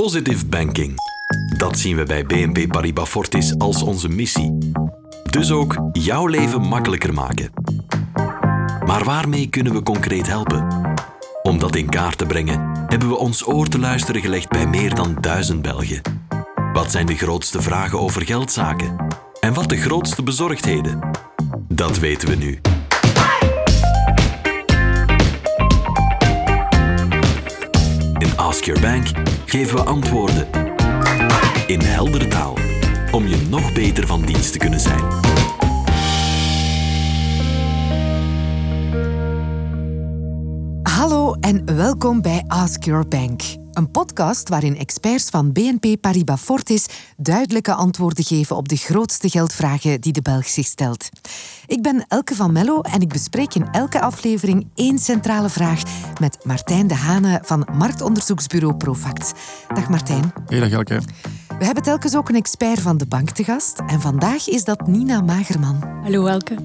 Positive banking. Dat zien we bij BNP Paribas Fortis als onze missie. Dus ook jouw leven makkelijker maken. Maar waarmee kunnen we concreet helpen? Om dat in kaart te brengen, hebben we ons oor te luisteren gelegd bij meer dan duizend Belgen. Wat zijn de grootste vragen over geldzaken? En wat de grootste bezorgdheden? Dat weten we nu. In Ask Your Bank geven we antwoorden in heldere taal om je nog beter van dienst te kunnen zijn. Hallo en welkom bij Ask Your Bank. Een podcast waarin experts van BNP Paribas Fortis duidelijke antwoorden geven op de grootste geldvragen die de Belg zich stelt. Ik ben Elke van Mello en ik bespreek in elke aflevering één centrale vraag met Martijn de Hane van marktonderzoeksbureau Profact. Dag Martijn. Hey, dag Elke. We hebben telkens ook een expert van de bank te gast en vandaag is dat Nina Magerman. Hallo Elke.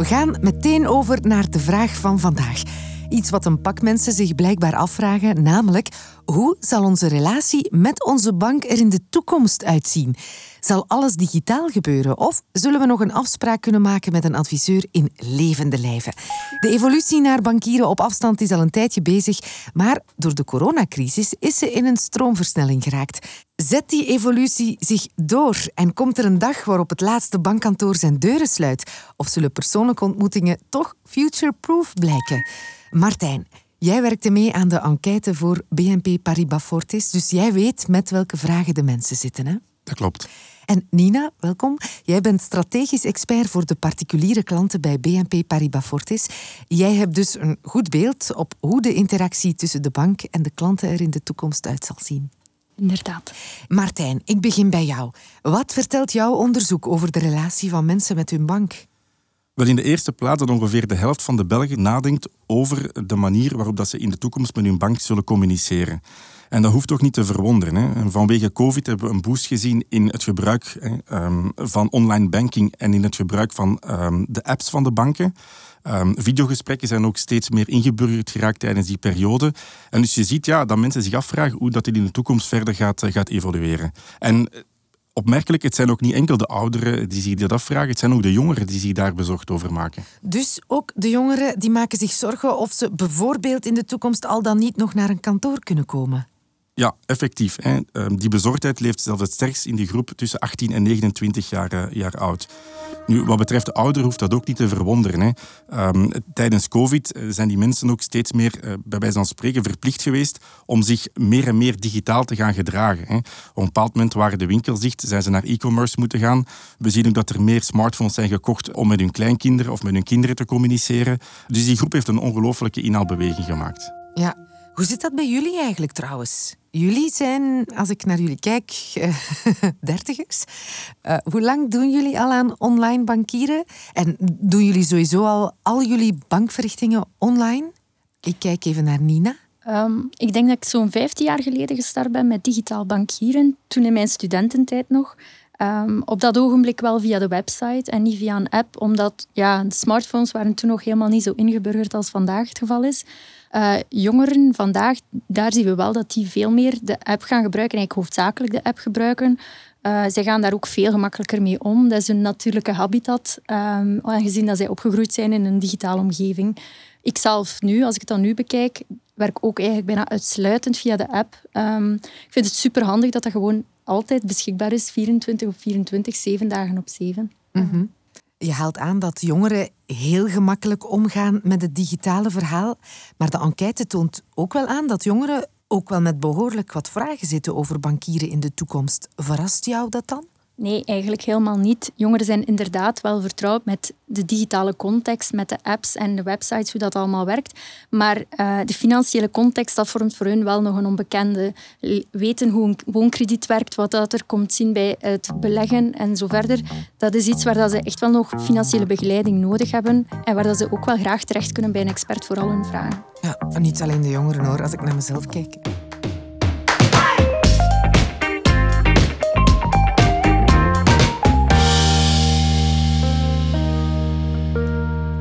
We gaan meteen over naar de vraag van vandaag. Iets wat een pak mensen zich blijkbaar afvragen, namelijk hoe zal onze relatie met onze bank er in de toekomst uitzien? Zal alles digitaal gebeuren of zullen we nog een afspraak kunnen maken met een adviseur in levende lijven? De evolutie naar bankieren op afstand is al een tijdje bezig, maar door de coronacrisis is ze in een stroomversnelling geraakt. Zet die evolutie zich door en komt er een dag waarop het laatste bankkantoor zijn deuren sluit? Of zullen persoonlijke ontmoetingen toch future-proof blijken? Martijn, jij werkte mee aan de enquête voor BNP Paribas Fortis, dus jij weet met welke vragen de mensen zitten. Hè? Dat klopt. En Nina, welkom. Jij bent strategisch expert voor de particuliere klanten bij BNP Paribas Fortis. Jij hebt dus een goed beeld op hoe de interactie tussen de bank en de klanten er in de toekomst uit zal zien. Inderdaad. Martijn, ik begin bij jou. Wat vertelt jouw onderzoek over de relatie van mensen met hun bank? Wel in de eerste plaats dat ongeveer de helft van de Belgen nadenkt over de manier waarop dat ze in de toekomst met hun bank zullen communiceren. En dat hoeft toch niet te verwonderen. Hè. Vanwege COVID hebben we een boost gezien in het gebruik hè, ehm, van online banking en in het gebruik van ehm, de apps van de banken. Um, videogesprekken zijn ook steeds meer ingeburgerd geraakt tijdens die periode. En dus je ziet ja, dat mensen zich afvragen hoe dat dit in de toekomst verder gaat, gaat evolueren. En opmerkelijk, het zijn ook niet enkel de ouderen die zich dat afvragen, het zijn ook de jongeren die zich daar bezorgd over maken. Dus ook de jongeren die maken zich zorgen of ze bijvoorbeeld in de toekomst al dan niet nog naar een kantoor kunnen komen. Ja, effectief. Hè. Ehm, die bezorgdheid leeft zelfs het sterkst in die groep tussen 18 en 29 jaar, eh, jaar oud. Nu, wat betreft de ouderen hoeft dat ook niet te verwonderen. Hè. Um, tijdens COVID eh, zijn die mensen ook steeds meer, uh, bij wijze van spreken, verplicht geweest om zich meer en meer digitaal te gaan gedragen. Hè. Op een bepaald moment waren de winkels dicht, zijn ze naar e-commerce moeten gaan. We zien ook dat er meer smartphones zijn gekocht om met hun kleinkinderen of met hun kinderen te communiceren. Dus die groep heeft een ongelofelijke inhaalbeweging gemaakt. Ja, hoe zit dat bij jullie eigenlijk trouwens? Jullie zijn, als ik naar jullie kijk, uh, dertigers. Uh, hoe lang doen jullie al aan online bankieren? En doen jullie sowieso al al jullie bankverrichtingen online? Ik kijk even naar Nina. Um, ik denk dat ik zo'n 15 jaar geleden gestart ben met digitaal bankieren. Toen in mijn studententijd nog. Um, op dat ogenblik wel via de website en niet via een app, omdat ja, smartphones waren toen nog helemaal niet zo ingeburgerd als vandaag het geval is. Uh, jongeren vandaag, daar zien we wel dat die veel meer de app gaan gebruiken, eigenlijk hoofdzakelijk de app gebruiken. Uh, zij gaan daar ook veel gemakkelijker mee om. Dat is een natuurlijke habitat, um, aangezien dat zij opgegroeid zijn in een digitale omgeving. Ik zelf nu, als ik het dan nu bekijk, werk ook eigenlijk bijna uitsluitend via de app. Um, ik vind het super handig dat dat gewoon altijd beschikbaar is, 24 op 24, 7 dagen op 7. Mm -hmm. Je haalt aan dat jongeren heel gemakkelijk omgaan met het digitale verhaal. Maar de enquête toont ook wel aan dat jongeren ook wel met behoorlijk wat vragen zitten over bankieren in de toekomst. Verrast jou dat dan? Nee, eigenlijk helemaal niet. Jongeren zijn inderdaad wel vertrouwd met de digitale context, met de apps en de websites, hoe dat allemaal werkt. Maar uh, de financiële context, dat vormt voor hun wel nog een onbekende. Weten hoe een woonkrediet werkt, wat dat er komt zien bij het beleggen en zo verder. Dat is iets waar dat ze echt wel nog financiële begeleiding nodig hebben en waar dat ze ook wel graag terecht kunnen bij een expert voor al hun vragen. Ja, en niet alleen de jongeren hoor, als ik naar mezelf kijk.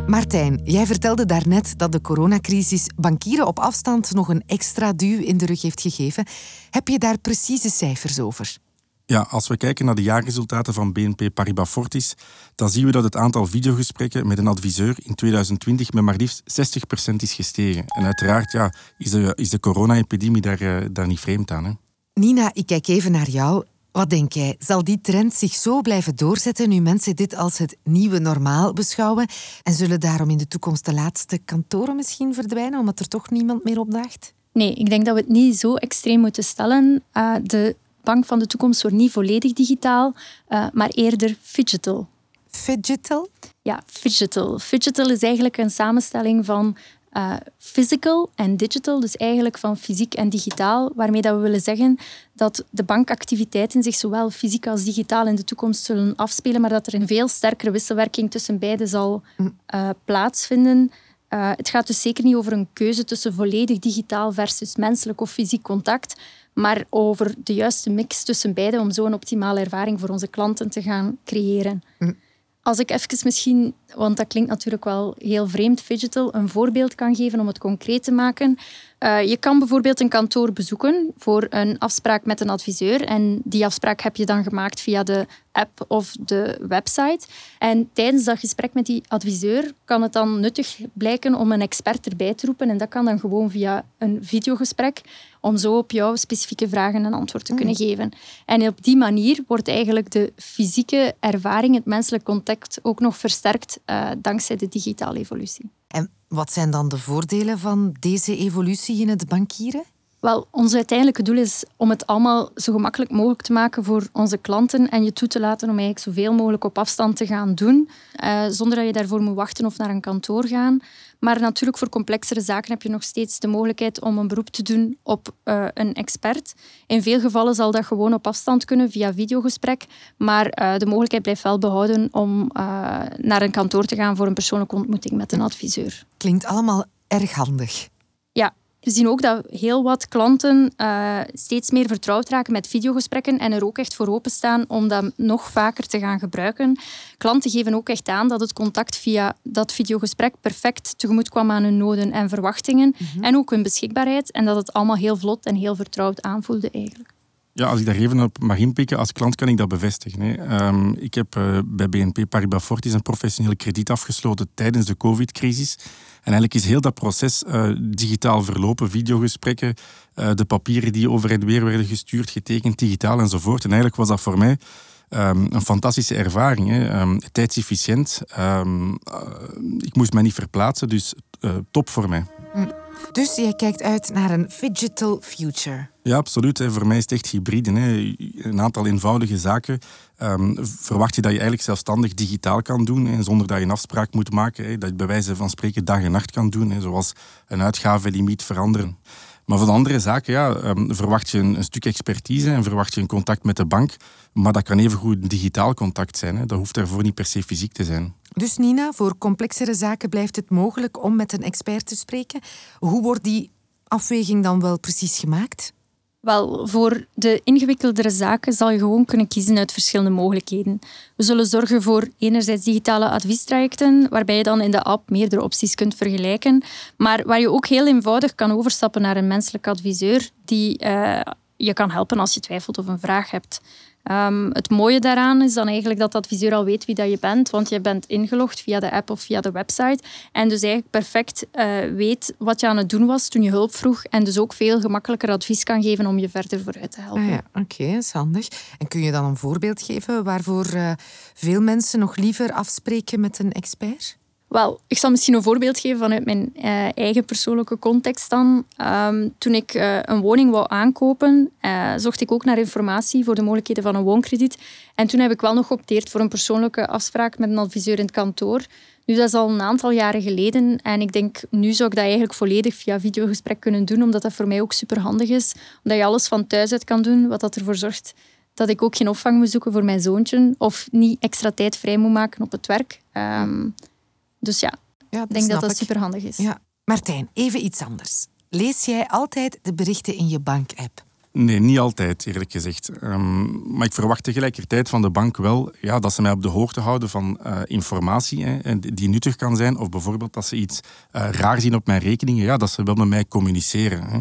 Martijn, jij vertelde daarnet dat de coronacrisis bankieren op afstand nog een extra duw in de rug heeft gegeven. Heb je daar precieze cijfers over? Ja, als we kijken naar de jaarresultaten van BNP Paribas Fortis, dan zien we dat het aantal videogesprekken met een adviseur in 2020 met maar liefst 60% is gestegen. En uiteraard ja, is de, is de corona-epidemie daar, uh, daar niet vreemd aan. Hè? Nina, ik kijk even naar jou. Wat denk jij? Zal die trend zich zo blijven doorzetten nu mensen dit als het nieuwe normaal beschouwen? En zullen daarom in de toekomst de laatste kantoren misschien verdwijnen, omdat er toch niemand meer opdaagt? Nee, ik denk dat we het niet zo extreem moeten stellen. Uh, de bank van de toekomst wordt niet volledig digitaal, uh, maar eerder digital. Digital? Ja, digital. Digital is eigenlijk een samenstelling van uh, physical en digital, dus eigenlijk van fysiek en digitaal, waarmee dat we willen zeggen dat de bankactiviteiten zich zowel fysiek als digitaal in de toekomst zullen afspelen, maar dat er een veel sterkere wisselwerking tussen beide zal uh, plaatsvinden. Uh, het gaat dus zeker niet over een keuze tussen volledig digitaal versus menselijk of fysiek contact, maar over de juiste mix tussen beide om zo een optimale ervaring voor onze klanten te gaan creëren. Mm. Als ik even misschien, want dat klinkt natuurlijk wel heel vreemd, digital, een voorbeeld kan geven om het concreet te maken. Uh, je kan bijvoorbeeld een kantoor bezoeken voor een afspraak met een adviseur. En die afspraak heb je dan gemaakt via de app of de website. En tijdens dat gesprek met die adviseur kan het dan nuttig blijken om een expert erbij te roepen. En dat kan dan gewoon via een videogesprek, om zo op jouw specifieke vragen een antwoord te kunnen mm. geven. En op die manier wordt eigenlijk de fysieke ervaring, het menselijk contact, ook nog versterkt uh, dankzij de digitale evolutie. En wat zijn dan de voordelen van deze evolutie in het bankieren? Wel, ons uiteindelijke doel is om het allemaal zo gemakkelijk mogelijk te maken voor onze klanten en je toe te laten om eigenlijk zoveel mogelijk op afstand te gaan doen, uh, zonder dat je daarvoor moet wachten of naar een kantoor gaan. Maar natuurlijk voor complexere zaken heb je nog steeds de mogelijkheid om een beroep te doen op uh, een expert. In veel gevallen zal dat gewoon op afstand kunnen via videogesprek, maar uh, de mogelijkheid blijft wel behouden om naar een kantoor te gaan voor een persoonlijke ontmoeting met een adviseur. Klinkt allemaal erg handig. We zien ook dat heel wat klanten uh, steeds meer vertrouwd raken met videogesprekken en er ook echt voor openstaan om dat nog vaker te gaan gebruiken. Klanten geven ook echt aan dat het contact via dat videogesprek perfect tegemoet kwam aan hun noden en verwachtingen mhm. en ook hun beschikbaarheid en dat het allemaal heel vlot en heel vertrouwd aanvoelde eigenlijk. Ja, als ik daar even op mag inpikken, als klant kan ik dat bevestigen. Hè. Um, ik heb uh, bij BNP Paribas Fortis een professioneel krediet afgesloten tijdens de COVID-crisis. En eigenlijk is heel dat proces uh, digitaal verlopen, videogesprekken, uh, de papieren die over en weer werden gestuurd, getekend, digitaal enzovoort. En eigenlijk was dat voor mij um, een fantastische ervaring. Hè. Um, tijdsefficiënt. ik moest mij niet verplaatsen, dus top voor mij. Dus jij kijkt uit naar een digital future. Ja, absoluut. Voor mij is het echt hybride. Een aantal eenvoudige zaken um, verwacht je dat je eigenlijk zelfstandig digitaal kan doen, zonder dat je een afspraak moet maken. Dat je bij wijze van spreken dag en nacht kan doen, zoals een uitgavenlimiet veranderen. Maar voor de andere zaken ja, um, verwacht je een, stuk expertise en verwacht je een contact met de bank. Maar dat kan evengoed een digitaal contact zijn. Dat hoeft daarvoor niet per se fysiek te zijn. Dus Nina, voor complexere zaken blijft het mogelijk om met een expert te spreken. Hoe wordt die afweging dan wel precies gemaakt? Wel, voor de ingewikkeldere zaken zal je gewoon kunnen kiezen uit verschillende mogelijkheden. We zullen zorgen voor enerzijds digitale adviestrajecten, waarbij je dan in de app meerdere opties kunt vergelijken, maar waar je ook heel eenvoudig kan overstappen naar een menselijk adviseur die uh, je kan helpen als je twijfelt of een vraag hebt. Um, het mooie daaraan is dan eigenlijk dat de adviseur al weet wie dat je bent, want je bent ingelogd via de app of via de website en dus eigenlijk perfect uh, weet wat je aan het doen was toen je hulp vroeg en dus ook veel gemakkelijker advies kan geven om je verder vooruit te helpen. Ah ja, Oké, is handig. En kun je dan een voorbeeld geven waarvoor uh, veel mensen nog liever afspreken met een expert? Wel, ik zal misschien een voorbeeld geven vanuit mijn uh, eigen persoonlijke context dan. Um, toen ik uh, een woning wou aankopen, uh, zocht ik ook naar informatie voor de mogelijkheden van een woonkrediet. En toen heb ik wel nog geopteerd voor een persoonlijke afspraak met een adviseur in het kantoor. Nu, dat is al een aantal jaren geleden. En ik denk, nu zou ik dat eigenlijk volledig via videogesprek kunnen doen, omdat dat voor mij ook super handig is. Omdat je alles van thuis uit kan doen, wat dat ervoor zorgt dat ik ook geen opvang moet zoeken voor mijn zoontje. Of niet extra tijd vrij moet maken op het werk. Um, dus ja, ja ik denk dat dat superhandig is. Ja. Martijn, even iets anders. Lees jij altijd de berichten in je bank-app? Nee, niet altijd, eerlijk gezegd. Ehm, maar ik verwacht tegelijkertijd van de bank wel ja, dat ze mij op de hoogte houden van uh, informatie hè, die nuttig kan zijn. Of bijvoorbeeld dat ze iets uh, raar zien op mijn rekeningen, ja, dat ze wel met mij communiceren. Hè.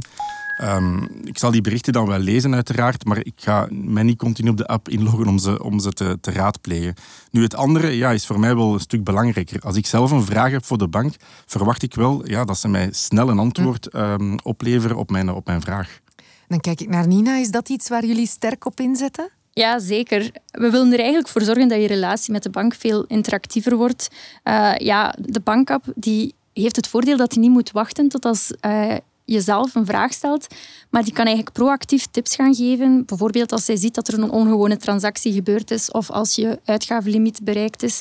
Um, ik zal die berichten dan wel lezen, uiteraard, maar ik ga mij niet continu op de app inloggen om ze, om ze te, te raadplegen. Nu, het andere ja, is voor mij wel een stuk belangrijker. Als ik zelf een vraag heb voor de bank, verwacht ik wel ja, dat ze mij snel een antwoord um, opleveren op mijn, op mijn vraag. Dan kijk ik naar Nina. Is dat iets waar jullie sterk op inzetten? Ja, zeker. We willen er eigenlijk voor zorgen dat je relatie met de bank veel interactiever wordt. Uh, ja, de bankapp die heeft het voordeel dat je niet moet wachten tot als uh, jezelf een vraag stelt, maar die kan eigenlijk proactief tips gaan geven. Bijvoorbeeld als zij ziet dat er een ongewone transactie gebeurd is of als je uitgavenlimiet bereikt is.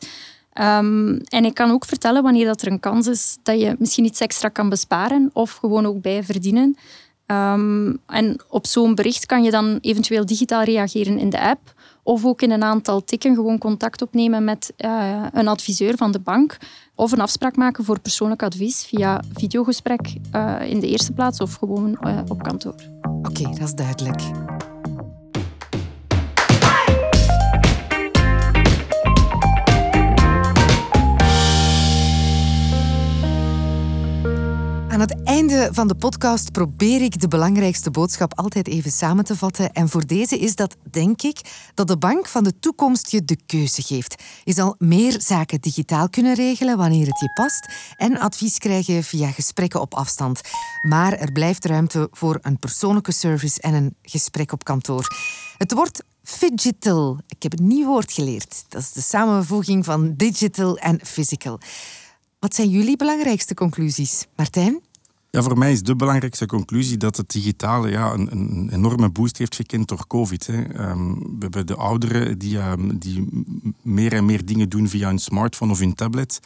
Um, en ik kan ook vertellen wanneer dat er een kans is dat je misschien iets extra kan besparen of gewoon ook bij verdienen. Um, en op zo'n bericht kan je dan eventueel digitaal reageren in de app of ook in een aantal tikken gewoon contact opnemen met uh, een adviseur van de bank of een afspraak maken voor persoonlijk advies via videogesprek uh, in de eerste plaats of gewoon uh, op kantoor. Oké, dat is duidelijk. Aan het einde van de podcast probeer ik de belangrijkste boodschap altijd even samen te vatten. En voor deze is dat, denk ik, dat de bank van de toekomst je de keuze geeft. Je zal meer zaken digitaal kunnen regelen wanneer het je past en advies krijgen via gesprekken op afstand. Maar er blijft ruimte voor een persoonlijke service en een gesprek op kantoor. Het wordt Digital. Ik heb een nieuw woord geleerd. Dat is de samenvoeging van digital en physical. Wat zijn jullie belangrijkste conclusies? Martijn? Ja, voor mij is de belangrijkste conclusie dat het digitale ja, een, een enorme boost heeft gekend door COVID. Hè. Um, we hebben de ouderen die, um, die meer en meer dingen doen via een smartphone of een tablet.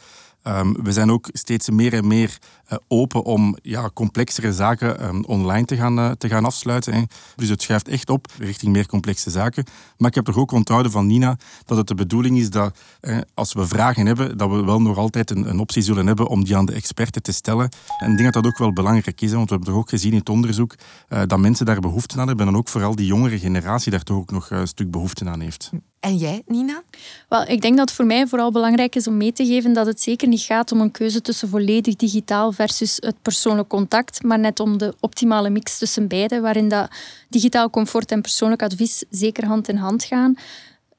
Um, we zijn ook steeds meer en meer uh, open om ja, complexere zaken um, online te gaan, uh, te gaan afsluiten. Hè. Dus het schuift echt op richting meer complexe zaken. Maar ik heb er ook onthouden van Nina dat het de bedoeling is dat eh, als we vragen hebben, dat we wel nog altijd een, een, optie zullen hebben om die aan de experten te stellen. En ik denk dat dat ook wel belangrijk is, want we hebben toch ook gezien in het onderzoek dat mensen daar behoefte aan hebben en ook vooral die jongere generatie daar toch ook nog een stuk behoefte aan heeft. En jij, Nina? Wel, ik denk dat het voor mij vooral belangrijk is om mee te geven dat het zeker niet gaat om een keuze tussen volledig digitaal versus het persoonlijk contact, maar net om de optimale mix tussen beide, waarin dat digitaal comfort en persoonlijk advies zeker hand in hand gaan.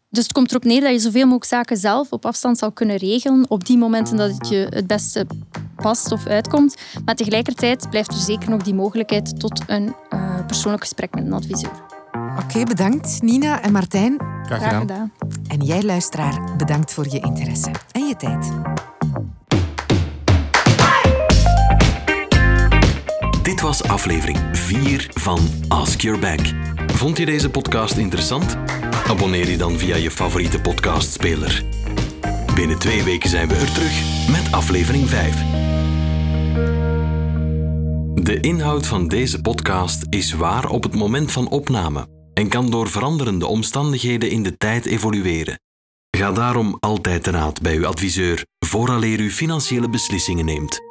Dus het komt erop neer dat je zoveel mogelijk zaken zelf op afstand zal kunnen regelen op die momenten dat het je het beste past of uitkomt. Maar tegelijkertijd blijft er zeker nog die mogelijkheid tot een uh, persoonlijk gesprek met een adviseur. Oké, okay, bedankt Nina en Martijn. Graag gedaan. Graag gedaan. En jij luisteraar, bedankt voor je interesse en je tijd. Dit was aflevering 4 van Ask Your Bank. Vond je deze podcast interessant? Abonneer je dan via je favoriete podcastspeler. Binnen twee weken zijn we er terug met aflevering 5. De inhoud van deze podcast is waar op het moment van opname en kan door veranderende omstandigheden in de tijd evolueren. Ga daarom altijd te raad bij uw adviseur vooraleer u financiële beslissingen neemt.